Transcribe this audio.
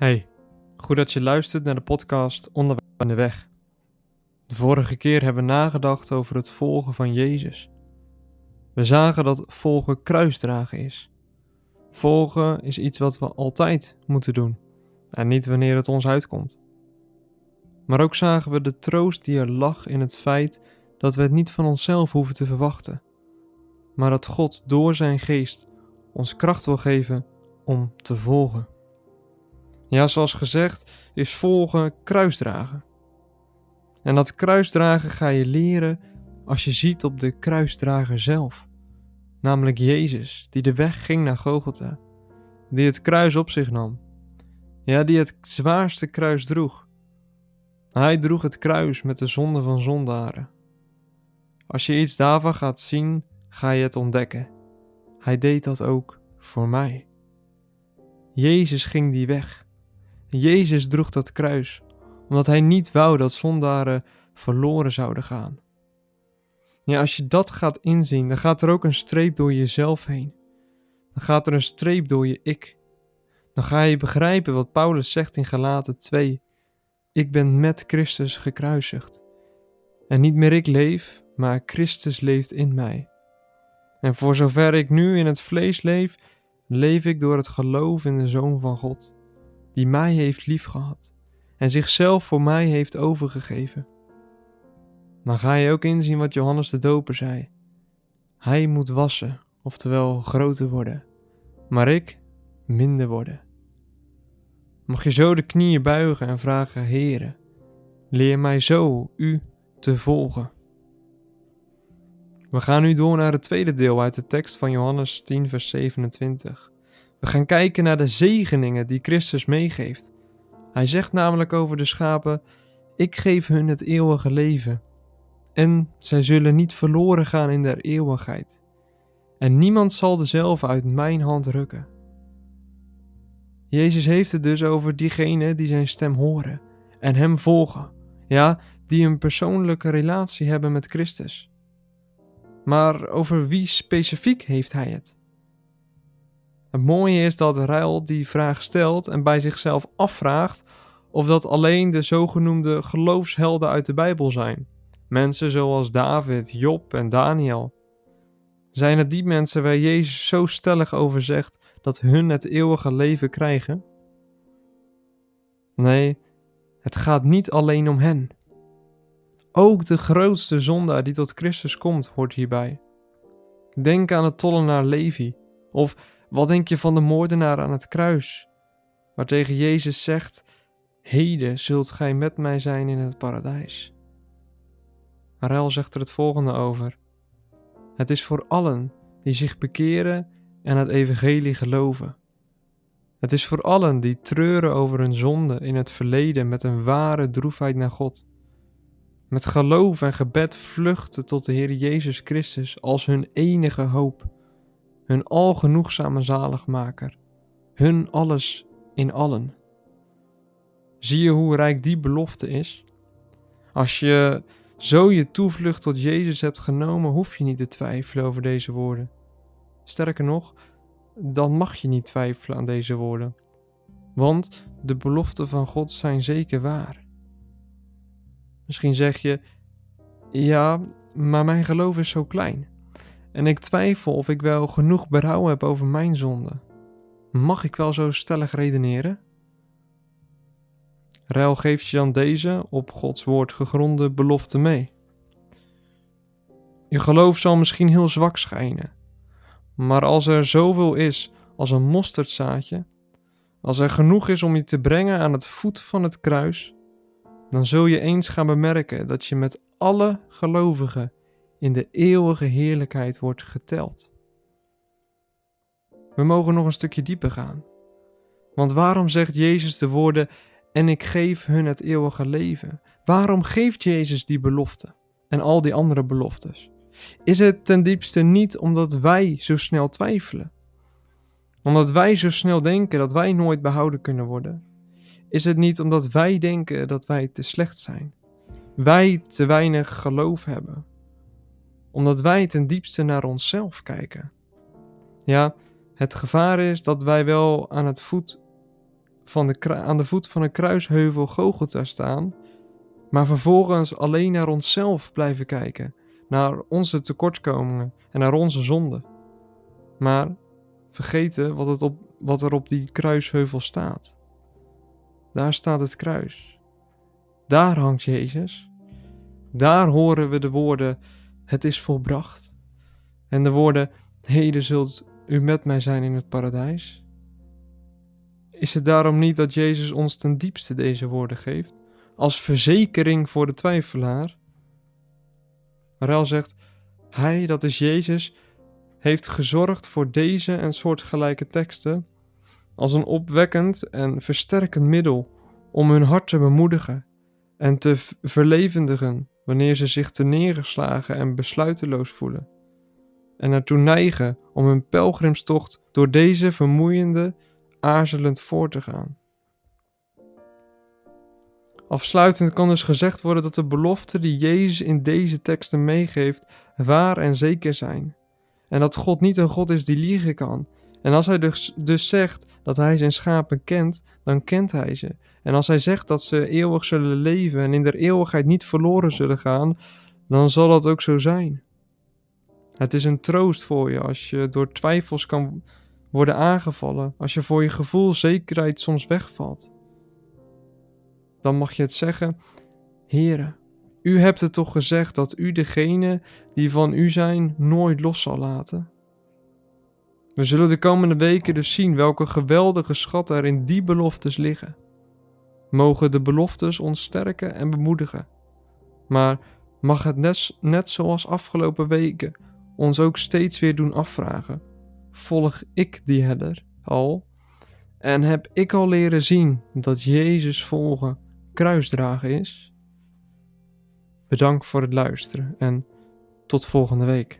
Hey, goed dat je luistert naar de podcast Onderweg aan de Weg. De vorige keer hebben we nagedacht over het volgen van Jezus. We zagen dat volgen kruisdragen is. Volgen is iets wat we altijd moeten doen en niet wanneer het ons uitkomt. Maar ook zagen we de troost die er lag in het feit dat we het niet van onszelf hoeven te verwachten, maar dat God door zijn geest ons kracht wil geven om te volgen. Ja, zoals gezegd, is volgen kruisdragen. En dat kruisdragen ga je leren als je ziet op de kruisdrager zelf. Namelijk Jezus, die de weg ging naar Gogolta. Die het kruis op zich nam. Ja, die het zwaarste kruis droeg. Hij droeg het kruis met de zonde van zondaren. Als je iets daarvan gaat zien, ga je het ontdekken. Hij deed dat ook voor mij. Jezus ging die weg. Jezus droeg dat kruis, omdat hij niet wou dat zondaren verloren zouden gaan. Ja, als je dat gaat inzien, dan gaat er ook een streep door jezelf heen. Dan gaat er een streep door je ik. Dan ga je begrijpen wat Paulus zegt in Galaten 2. Ik ben met Christus gekruisigd. En niet meer ik leef, maar Christus leeft in mij. En voor zover ik nu in het vlees leef, leef ik door het geloof in de Zoon van God die mij heeft liefgehad en zichzelf voor mij heeft overgegeven. Dan ga je ook inzien wat Johannes de Doper zei. Hij moet wassen, oftewel groter worden, maar ik minder worden. Mag je zo de knieën buigen en vragen, Heere, leer mij zo u te volgen. We gaan nu door naar het tweede deel uit de tekst van Johannes 10, vers 27. We gaan kijken naar de zegeningen die Christus meegeeft. Hij zegt namelijk over de schapen: Ik geef hun het eeuwige leven. En zij zullen niet verloren gaan in der eeuwigheid. En niemand zal dezelfde uit mijn hand rukken. Jezus heeft het dus over diegenen die zijn stem horen en hem volgen. Ja, die een persoonlijke relatie hebben met Christus. Maar over wie specifiek heeft hij het? Het mooie is dat Ruil die vraag stelt en bij zichzelf afvraagt of dat alleen de zogenoemde geloofshelden uit de Bijbel zijn. Mensen zoals David, Job en Daniel. Zijn het die mensen waar Jezus zo stellig over zegt dat hun het eeuwige leven krijgen? Nee, het gaat niet alleen om hen. Ook de grootste zondaar die tot Christus komt, hoort hierbij. Denk aan de tollenaar Levi of wat denk je van de moordenaar aan het kruis, waartegen Jezus zegt: Heden zult gij met mij zijn in het paradijs. Arel zegt er het volgende over: Het is voor allen die zich bekeren en het evangelie geloven. Het is voor allen die treuren over hun zonde in het verleden met een ware droefheid naar God. Met geloof en gebed vluchten tot de Heer Jezus Christus als hun enige hoop hun algenoegzame zaligmaker, hun alles in allen. Zie je hoe rijk die belofte is? Als je zo je toevlucht tot Jezus hebt genomen, hoef je niet te twijfelen over deze woorden. Sterker nog, dan mag je niet twijfelen aan deze woorden, want de beloften van God zijn zeker waar. Misschien zeg je: Ja, maar mijn geloof is zo klein. En ik twijfel of ik wel genoeg berouw heb over mijn zonde. Mag ik wel zo stellig redeneren? Ruil geeft je dan deze op Gods woord gegronde belofte mee. Je geloof zal misschien heel zwak schijnen, maar als er zoveel is als een mosterdzaadje, als er genoeg is om je te brengen aan het voet van het kruis, dan zul je eens gaan bemerken dat je met alle gelovigen in de eeuwige heerlijkheid wordt geteld. We mogen nog een stukje dieper gaan. Want waarom zegt Jezus de woorden: En ik geef hun het eeuwige leven? Waarom geeft Jezus die belofte en al die andere beloftes? Is het ten diepste niet omdat wij zo snel twijfelen? Omdat wij zo snel denken dat wij nooit behouden kunnen worden? Is het niet omdat wij denken dat wij te slecht zijn? Wij te weinig geloof hebben? Omdat wij ten diepste naar onszelf kijken. Ja, het gevaar is dat wij wel aan het voet van de, aan de voet van een kruisheuvel Gogolta staan, maar vervolgens alleen naar onszelf blijven kijken, naar onze tekortkomingen en naar onze zonden. Maar vergeten wat, het op, wat er op die kruisheuvel staat. Daar staat het kruis. Daar hangt Jezus. Daar horen we de woorden: Het is volbracht. En de woorden: Heden zult u met mij zijn in het paradijs. Is het daarom niet dat Jezus ons ten diepste deze woorden geeft, als verzekering voor de twijfelaar? Marel zegt: Hij, dat is Jezus, heeft gezorgd voor deze en soortgelijke teksten als een opwekkend en versterkend middel om hun hart te bemoedigen en te verlevendigen wanneer ze zich neergeslagen en besluiteloos voelen, en ertoe neigen om hun pelgrimstocht door deze vermoeiende, aarzelend voor te gaan. Afsluitend kan dus gezegd worden dat de beloften die Jezus in deze teksten meegeeft waar en zeker zijn. En dat God niet een God is die liegen kan. En als hij dus, dus zegt dat hij zijn schapen kent, dan kent hij ze. En als hij zegt dat ze eeuwig zullen leven en in der eeuwigheid niet verloren zullen gaan, dan zal dat ook zo zijn. Het is een troost voor je als je door twijfels kan worden aangevallen, als je voor je gevoel zekerheid soms wegvalt. Dan mag je het zeggen: Heere, u hebt het toch gezegd dat u degene die van u zijn nooit los zal laten? We zullen de komende weken dus zien welke geweldige schatten er in die beloftes liggen. Mogen de beloftes ons sterken en bemoedigen. Maar mag het net, net zoals afgelopen weken ons ook steeds weer doen afvragen: volg ik die herder al? En heb ik al leren zien dat Jezus volgen kruisdragen is? Bedankt voor het luisteren en tot volgende week.